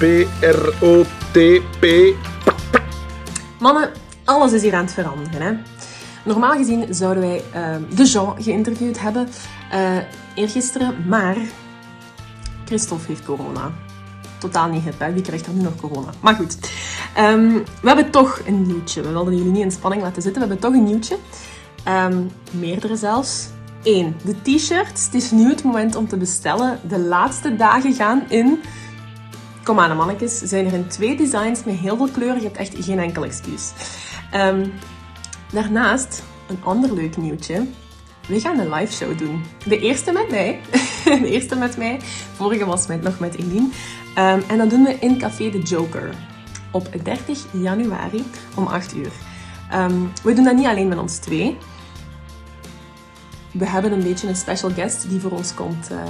P-R-O-T-P. Mannen, alles is hier aan het veranderen. Hè? Normaal gezien zouden wij ehm, de Jean geïnterviewd hebben eh eergisteren, maar Christophe heeft corona. Totaal niet hip? Wie krijgt er nu nog corona? Maar goed, Ehm, we hebben toch een nieuwtje. We wilden jullie niet in spanning laten zitten. We hebben toch een nieuwtje. Ehm, meerdere zelfs. Eén, de t-shirts. Het is nu het moment om te bestellen. De laatste dagen gaan in. Kom aan, mannetjes. Zijn er in twee designs met heel veel kleuren. Je hebt echt geen enkel excuus. Ehm, daarnaast, een ander leuk nieuwtje. We gaan een live show doen. De eerste met mij. De eerste met mij. Vorige was met, nog met Eline. Ehm, en dat doen we in Café de Joker. Op 30 januari om 8 uur. Ehm, we doen dat niet alleen met ons twee. We hebben een beetje een special guest die voor ons komt eh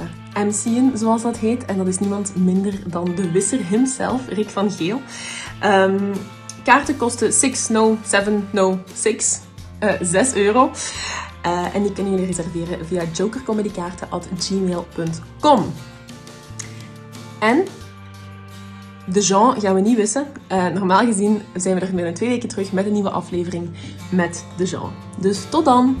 MC'en, zoals dat heet. En dat is niemand minder dan de wisser himself, Rick van Geel. Ehm, kaarten kosten 6, no, 7, no, 6. eh 6 euro. Eh, en die kunnen jullie reserveren via jokercomedykaarten.gmail.com. En de Jean gaan we niet wissen. Normaal gezien zijn we er binnen twee weken terug met een nieuwe aflevering met de Jean. Dus tot dan!